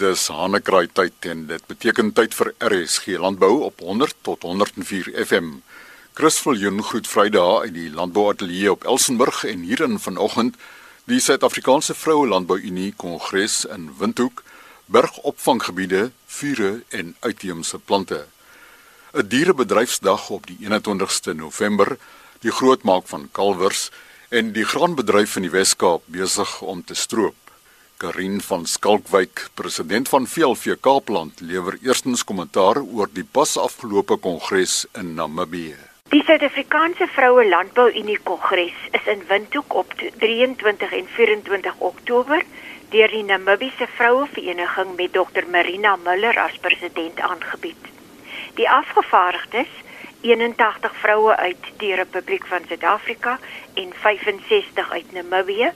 Dis hanekraai tyd en dit beteken tyd vir RSG Landbou op 100 tot 104 FM. Chris Viljoen groet Vrydag uit die Landbouateljee op Elsenburg en hierin vanoggend die Suid-Afrikaanse Vroue Landbou Unie Kongres in Windhoek, bergopvanggebiede, vure en uitheemse plante. 'n Dierebedryfsdag op die 21ste November, die grootmaak van kalwers en die graanbedryf in die Wes-Kaap besig om te stroop. Karin van Skalkwyk, president van VLV Kaapland, lewer eerstens kommentaar oor die pas afgelope kongres in Namibië. Die Suid-Afrikaanse Vroue Landbou Unie Kongres is in Windhoek op 23 en 24 Oktober deur die Namibiese Vroue Vereniging met Dr Marina Muller as president aangebied. Die afgevaardigdes, 81 vroue uit die Republiek van Suid-Afrika en 65 uit Namibië,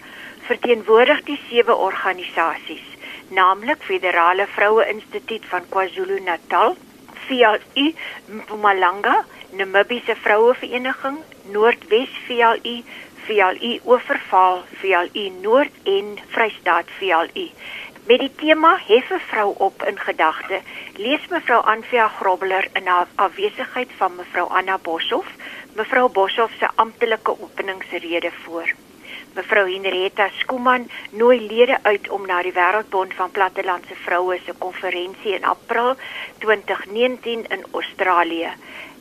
verteenwoordig die sewe organisasies, naamlik Federale Vroue Instituut van KwaZulu-Natal, VLU Mpumalanga, Namibiese Vroue Vereniging, Noordwes VLU, VLU Oeverval, VLU Noord en Vrystaat VLU. Met die tema Heffe vrou op in gedagte, lees mevrou Anvia Grobler in haar afwesigheid van mevrou Anna Boshoff, mevrou Boshoff se amptelike openingsrede voor. Mevrou Henrietta Skuman nooi lede uit om na die Wêreldbond van Plattelandse Vroue se konferensie in April 2019 in Australië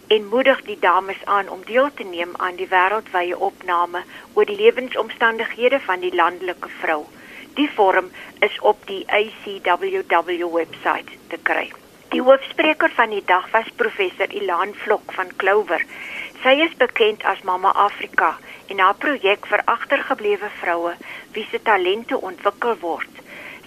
en moedig die dames aan om deel te neem aan die wêreldwye opname oor die lewensomstandighede van die landelike vrou. Die vorm is op die ACWW webwerf te kry. Die hoofspreker van die dag was professor Ilan Vlok van Clover. Sy is bekend as Mama Afrika en haar projek vir agtergeblewe vroue wie se talente ontwikkel word.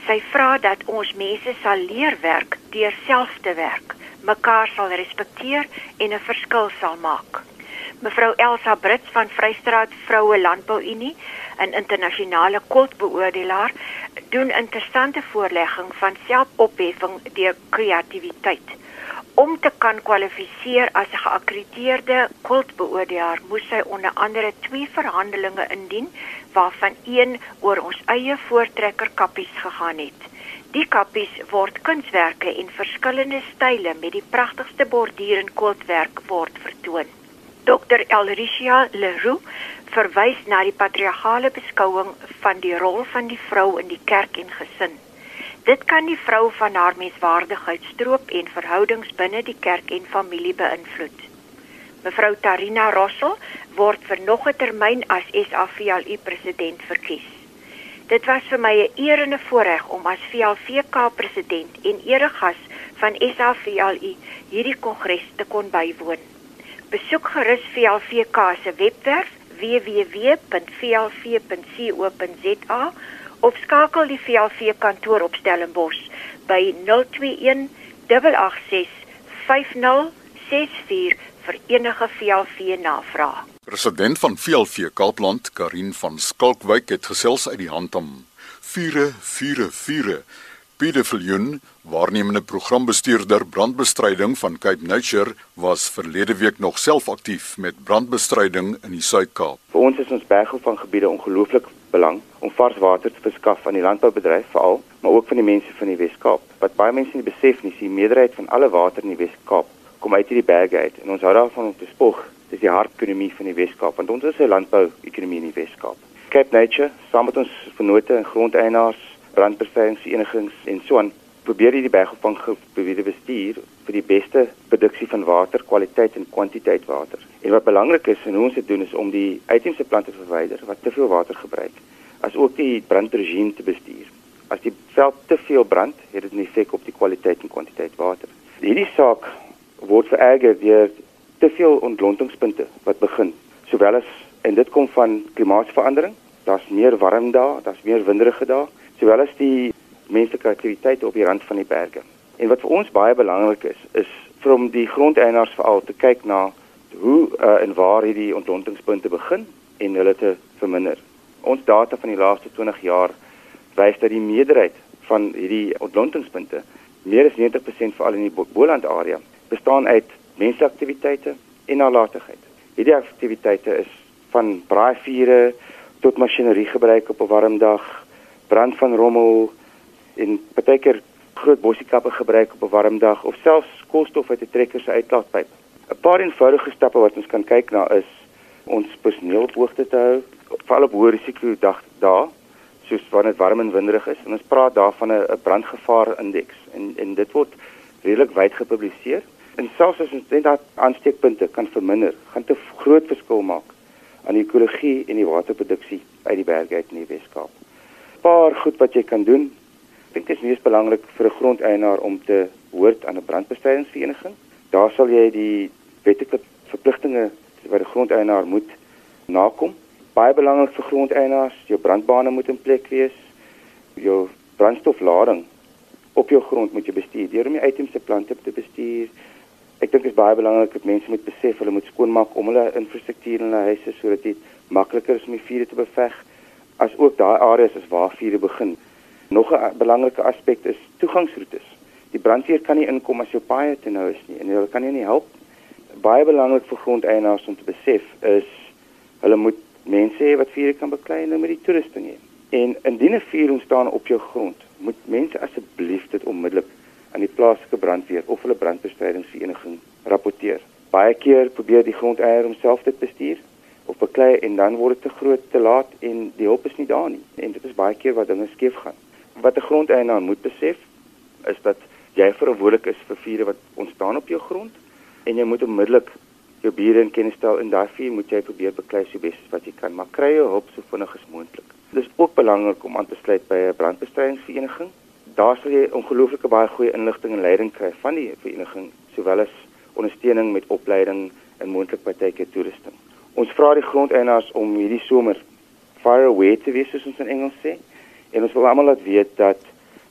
Sy vra dat ons mense sal leer werk deur self te werk, mekaar sal respekteer en 'n verskil sal maak. Mevrou Elsa Brits van Vrystraat Vroue Landbou Unie, 'n internasionale kultbeoordelaar, doen interessante voorlegging van selfopheffing deur kreatiwiteit. Om te kan kwalifiseer as 'n geakkrediteerde kultbeoordelaar, moes sy onder andere twee verhandelinge indien, waarvan een oor ons eie voortrekker kappies gegaan het. Die kappies word kunswerke en verskillende style met die pragtigste borduur en kultwerk word vertoon. Dr. Elricia Leroux verwys na die patriargale beskouing van die rol van die vrou in die kerk en gesin. Dit kan die vrou van haar menswaardigheid stroop en verhoudings binne die kerk en familie beïnvloed. Mevrou Tarina Rossel word vir nog 'n termyn as SAVLU president verkies. Dit was vir my 'n eer en 'n voorreg om as VLVK president en eregas van SAVLU hierdie kongres te kon bywoon. Besoek gerus VLVK se webwerf www.vlv.co.za of skakel die VLV kantoor op Stellenbosch by 021 886 5064 vir enige VLV navrae. President van VLV Kaapland, Karin van Skalkwyk het gesels uit die handom. Vure, vure, vure. Pieter Viljoen, waarnemende programbestuurder brandbestryding van Cape Nature, was verlede week nog self aktief met brandbestryding in die Suid-Kaap. Vir ons is ons bergopvanggebiede ongelooflik belang om vars water te verskaf aan die landboubedryf veral, maar ook van die mense van die Wes-Kaap. Wat baie mense nie besef nie, is die meerderheid van alle water in die Wes-Kaap kom uit hierdie berge uit en ons hou daarvan om te spog. Dis die hartekonomie van die Wes-Kaap want ons is 'n landbouekonomie in die Wes-Kaap. Cape Nature, saam met ons vennote en grondeienaars, brandbestrydingsverenigings en so aan, probeer hierdie bergopvanggebiede bestuur vir die beste produksie van water, kwaliteit en kwantiteit water. En wat belangrik is en hoe ons dit doen is om die uitheemse plante te verwyder wat te veel water gebruik as ook die brandregime te bestuur. As die veld te veel brand, het dit 'n effek op die kwaliteit en kwantiteit water. Hierdie saak word vererger deur te veel ontlontingspunte wat begin, sowel as en dit kom van klimaatsverandering. Daar's meer warm dae, daar's meer winderige dae, sowel as die menslike aktiwiteite op die rand van die berge. En wat vir ons baie belangrik is, is vir om die grondeienaars veral te kyk na hoe uh, en waar hierdie ontlontingspunte begin en hulle te verminder ons data van die laaste 20 jaar wys dat die meerderheid van hierdie ontlontingspunte, meer as 90% veral in die Boland area, bestaan uit mensaktiwiteite en nalatigheid. Hierdie aktiwiteite is van braaivure tot masjinerie gebruik op 'n warm dag, brand van rommel en partykeer groot bossiekappe gebruik op 'n warm dag of selfs koolstof uit 'n trekker se uitlaatpyp. 'n Paar eenvoudige stappe wat ons kan kyk na is ons personeel op hoogte te hou val op hoë risiko dag daar soos wanneer dit warm en winderig is en ons praat daarvan 'n brandgevaar indeks en en dit word redelik wyd gepubliseer en selfs as ons net daai aansteekpunte kan verminder gaan dit 'n groot verskil maak aan die ekologie en die waterproduksie uit die berge uit in die Weskaap. Paar goed wat jy kan doen dink dit is mees belangrik vir 'n grondeienaar om te hoort aan 'n brandbestrydingsvereniging. Daar sal jy die wetlike verpligtinge wat 'n grondeienaar moet nakom. Baie belangrik vir grondeienaars, jou brandbane moet in plek wees. Jou brandstoflading op jou grond moet jy bestuur deur om die uitheemse plante te bestuur. Ek dink dit is baie belangrik dat mense moet besef hulle moet skoonmaak om hulle infrastruktuur in hulle huise sodat dit makliker is om die vuur te beveg as ook daai areas is waar vuur begin. Nog 'n belangrike aspek is toegangsroetes. Die brandweer kan nie inkom as jou paaie te nou is nie en hulle kan jou nie help. Baie belangrik vir grondeienaars om te besef is hulle moet mense hê wat vure kan beklei en met die toerusting hê. En indien 'n vuur ontstaan op jou grond, moet mense asseblief dit onmiddellik aan die plaaslike brandweer of hulle brandbestrydingsvereniging rapporteer. Baie keer probeer die grondeienaar homself dit bestuur of beklei en dan word dit te groot te laat en die hulp is nie daar nie. En dit is baie keer wat dinge skeef gaan wat 'n grondeienaar moet besef is dat jy verantwoordelik is vir vure wat ontstaan op jou grond en jy moet onmiddellik jou bure in kennis stel en daai vuur moet jy probeer beklei so bes wat jy kan maar kry jou hulp so vinnig as moontlik. Dit is ook belangrik om aan te sluit by 'n brandbestrydingsvereniging. Daar sal jy ongelooflike baie goeie inligting en leiding kry van die vereniging sowel as ondersteuning met opleiding en moontlik partykeer toerusting. Ons vra die grondeienaars om hierdie somer fire away te wees soos ons in Engels sê En ons wil almal laat weet dat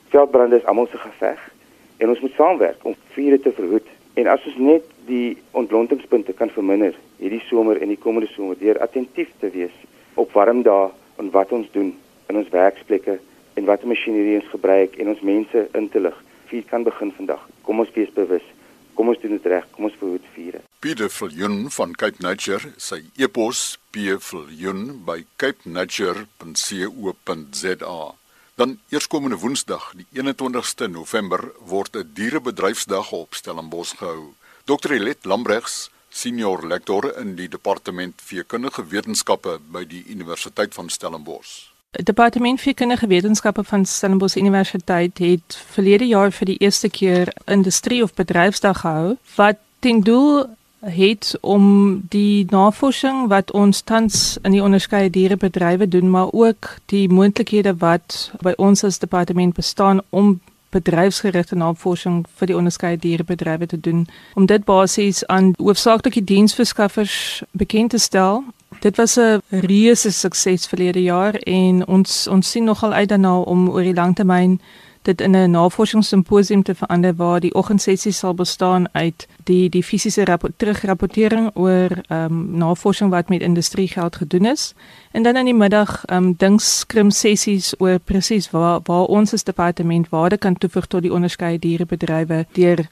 veldbrande is almal se geveg en ons moet saamwerk om vure te verhoed. En as ons net die ontlontingspunte kan verminder hierdie somer en die komende somer deur attentief te wees op warm dae en wat ons doen in ons werksplekke en watter masjinerie ons gebruik en ons mense in te lig. Vuur kan begin vandag. Kom ons wees bewus. Kom ons doen dit reg. Kom ons verhoed vure. Pieter Viljoen van Cape Nature, sy e-pos pviljoen@capenature.co.za. Dan eerskomende Woensdag, die 21ste November, word 'n dierebedryfsdag op Stellenbosch gehou. Dr. Elet Lambrechts, senior lektor in die departement veekundige wetenskappe by die Universiteit van Stellenbosch. Die departement veekundige wetenskappe van Stellenbosch Universiteit het verlede jaar vir die eerste keer industrie of bedryfsdag gehou wat ten doel het om die navorsing wat ons tans in die onderskeie dierebedrywe doen, maar ook die moontlikhede wat by ons as departement bestaan om bedryfsgerigte navorsing vir die onderskeie dierebedrywe te doen, om dit basies aan hoofsaaklike diensverskaffers bekend te stel. Dit was 'n reuse sukses verlede jaar en ons ons sien nogal uit daarna om oor die langtermyn dit in 'n navorsingssimposium te verander waar die oggendsessie sal bestaan uit die die fisiese terugrapportering oor ehm um, navorsing wat met industrie geld gedoen is. En dan in die middag ehm um, dinkskrim sessies oor presies waar waar ons as departement waarde kan toevoeg tot die onderskeie dierebedrywe deur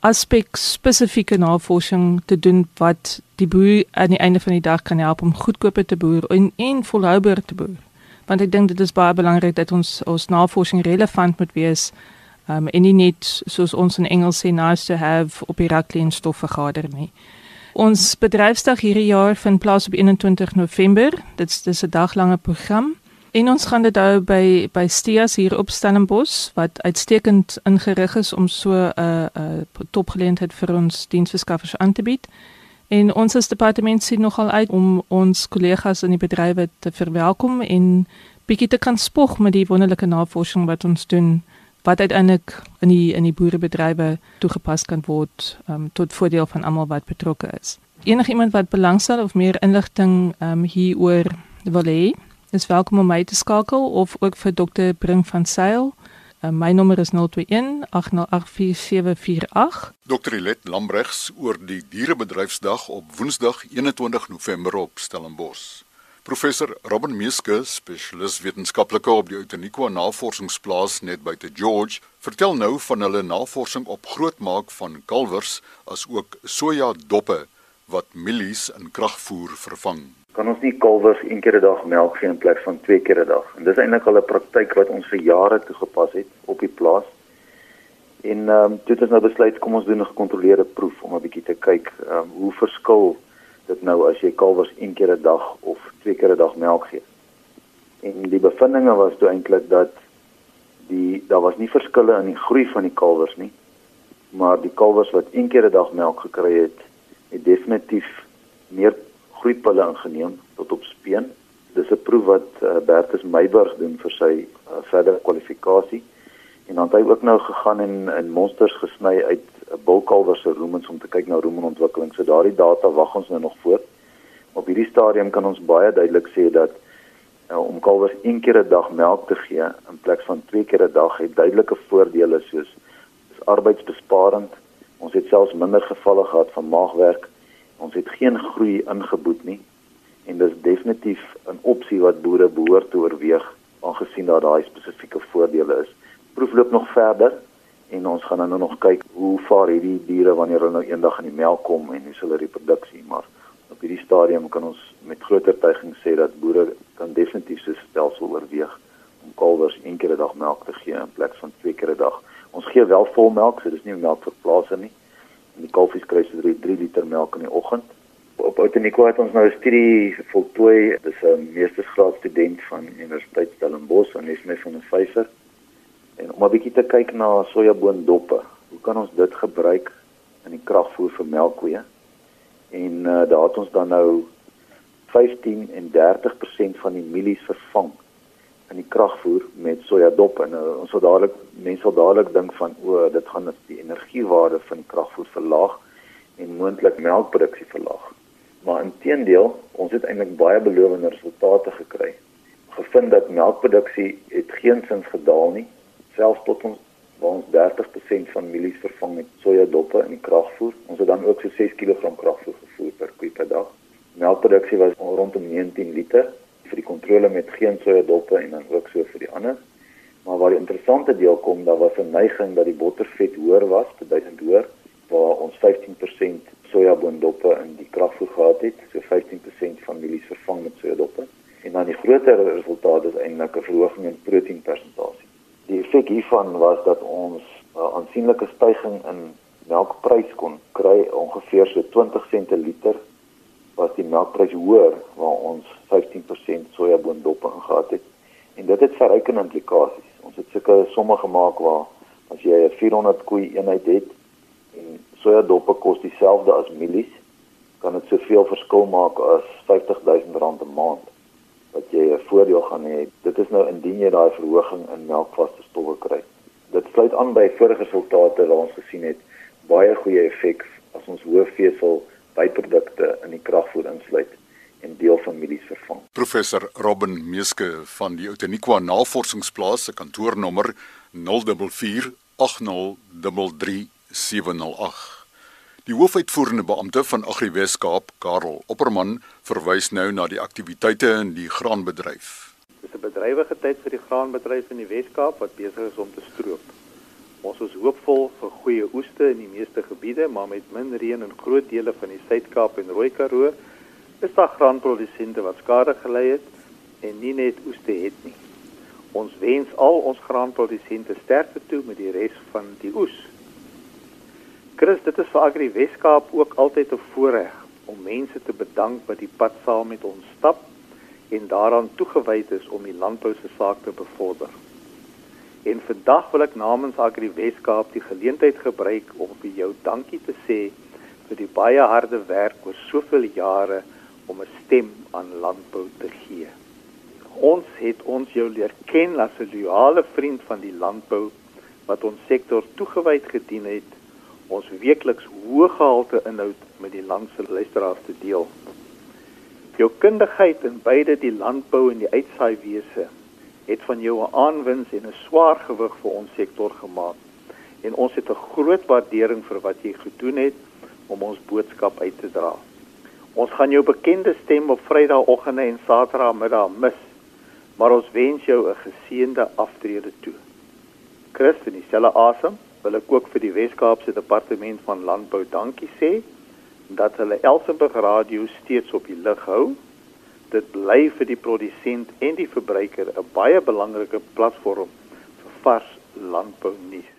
aspek spesifieke navorsing te doen wat die boer aan die einde van die dag kan help om goedkoper te boer en en volhoubaar te boer want ek dink dit is baie belangrik dat ons ons navorsing relevant moet wees um, en nie net soos ons in Engels sê nice to have op die raklien stof vergader nie. Ons bedryfsdag hierdie jaar vind plaas op 21 November. Dit is 'n daglange program. En ons gaan dit hou by by Steas hier op Stellenbosch wat uitstekend ingerig is om so 'n uh, uh, topgeleentheid vir ons diensverskaffers aan te bied. En ons as departement sien nogal uit om ons kollegas in die bedrywe te verwelkom en bietjie te kan spog met die wonderlike navorsing wat ons doen wat uiteindelik in die in die boerebedrywe toegepas kan word um, tot voordeel van almal wat betrokke is. Enige iemand wat belangstel of meer inligting um, hieroor wil hê, is welkom om my te skakel of ook vir dokter Bring van Sail Uh, my nommer is 021 8084748. Dr. Ilet Lambrechts oor die dierebedryfsdag op Woensdag 21 November op Stellenbosch. Professor Robin Meeske, spesialis wetenskaplike op die Outeniqua Navorsingsplaas net buite George, vertel nou van hulle navorsing op grootmaak van kalwers as ook soja doppe wat mielies in kragvoer vervang kan ons nie kalwers een keer 'n dag melk gee in plaas van twee keer 'n dag. En dis eintlik al 'n praktyk wat ons vir jare toegepas het op die plaas. En ehm um, dit is nou besluit kom ons doen 'n gekontroleerde proef om 'n bietjie te kyk ehm um, hoe verskil dit nou as jy kalwers een keer 'n dag of twee keer 'n dag melk gee. En die bevindinge was toe eintlik dat die daar was nie verskille in die groei van die kalwers nie, maar die kalwers wat een keer 'n dag melk gekry het, het definitief meer groeipille ingeneem tot op speen. Dis 'n proef wat uh, Bertus Meiburg doen vir sy uh, verdere kwalifikasie. En dan het hy ook nou gegaan en in monsters gesny uit 'n uh, bulkalwer se rumen om te kyk na rumenontwikkeling. So daardie data wag ons nou nog voor. Op hierdie stadium kan ons baie duidelik sê dat uh, om kalwers een keer 'n dag melk te gee in plaas van twee keer 'n dag het duidelike voordele soos is arbeidsbesparend. Ons het selfs minder gevalle gehad van maagwerk. Ons het geen groei ingeboet nie en dis definitief 'n opsie wat boere behoort te oorweeg aangesien daar daai spesifieke voordele is. Proef loop nog verder en ons gaan nou nog kyk hoe vaar hierdie diere wanneer hulle nou eendag in die melk kom en hoe hulle reproduksie maar op hierdie stadium kan ons met groot oortuiging sê dat boere kan definitief so stelsel oorweeg om kalwers een keer 'n dag melk te gee in plaas van twee keer 'n dag. Ons gee wel vol melk, so dis nie melk vir plase nie. En die kalfies kry so 3, 3 liter melk in die oggend op Outeniqua het ons nou 'n studie voltooi. Dis 'n meestersgraad student van Universiteit Stellenbosch aan Nesme van 'n vyfer. En om 'n bietjie te kyk na sojaboondoppe. Hoe kan ons dit gebruik in die kragvoer vir melkkoeie? En uh, daar het ons dan nou 15 en 30% van die mielies vervang in die kragvoer met sojadoppe. Nou ons sal dadelik mense sal dadelik dink van o, dit gaan die energiewaarde van kragvoer verlaag en moontlik melkproduksie verlaag. Maar inteendeel, ons het eintlik baie belovende resultate gekry. Gevind dat melkproduksie het geensins gedaal nie, selfs tot ons waar ons 30% van mielies vervang met sojadoppe in die kragvoer. Ons het dan ook so 6 kg kragvoer gevoer per koe per dag. Melkproduksie was rondom 19 liter vir die kontrole met geen sojadoppe en dan ook so vir die ander. Maar waar die interessante deel kom, daar was 'n neiging dat die bottervet hoër was, beduidend hoër, waar ons 15% sojaboondoppe in die kragvoer gehad het, so 15% van mielies vervang met sojadoppe. En dan die groter resultaat is eintlik 'n verhoging in proteïnpersentasie. Die effek hiervan was dat ons 'n aansienlike stygings in melkprys kon kry, ongeveer so 20 sente per liter was die melkprys hoër waar ons 15% sojaboondoppe ingehad het. En dit het verrykende implikasies. Ons het sulke somme gemaak waar as jy 'n 400 koei eenheid het en sojadoppe kos dieselfde as mielies, kan dit soveel verskil maak as R50000 'n maand wat jy 'n voordeel gaan hê. Dit is nou indien jy daai verhoging in melkvaste stowwe kry. Dit sluit aan by vorige resultate wat ons gesien het, baie goeie effek as ons hoë vesel byprodukte in die kragvoer insluit en deel van mielies vervang. Professor Robin Meeske van die Outeniqua Navorsingsplaas se kantoornommer 044 8033708. Die hoofuitvoerende beampte van Agri Weskaap, Karel Opperman, verwys nou na die aktiwiteite in die graanbedryf. Dit is 'n bedrywige tyd vir die graanbedryf in die Weskaap wat besig is om te stroop. Ons is hoopvol vir goeie oeste in die meeste gebiede, maar met min reën in groot dele van die Suid-Kaap en Rooi-Karoo is daar graanprodusente wat skade gely het en nie net oeste het nie. Ons wens al ons graanprodusente sterkte toe met die res van die oes. Chris, dit is vir Agri Weskaap ook altyd 'n voorreg om mense te bedank wat die pad saam met ons stap en daaraan toegewyd is om die landbou se saak te bevorder. En vandag wil ek namens Agri Weskaap die geleentheid gebruik om vir jou dankie te sê vir die baie harde werk oor soveel jare om 'n stem aan landbou te gee. Ons het ons jou leer ken as 'n loyale vriend van die landbou wat ons sektor toegewyd gedien het ons weekliks hoë gehalte inhoud met die land se luisteraars te deel. Jou kundigheid in beide die landbou en die uitsaaiwese het van jou 'n aanwins en 'n swaar gewig vir ons sektor gemaak. En ons het 'n groot waardering vir wat jy gedoen het om ons boodskap uit te dra. Ons gaan jou bekende stem op Vrydagoggende en Saterdagmiddag mis, maar ons wens jou 'n geseënde aftrede toe. Christus in dieselfde asem wil ek ook vir die Wes-Kaapse Departement van Landbou dankie sê dat hulle Elsenburg Radio steeds op die lig hou. Dit bly vir die produsent en die verbruiker 'n baie belangrike platform vir vars landbou nuus.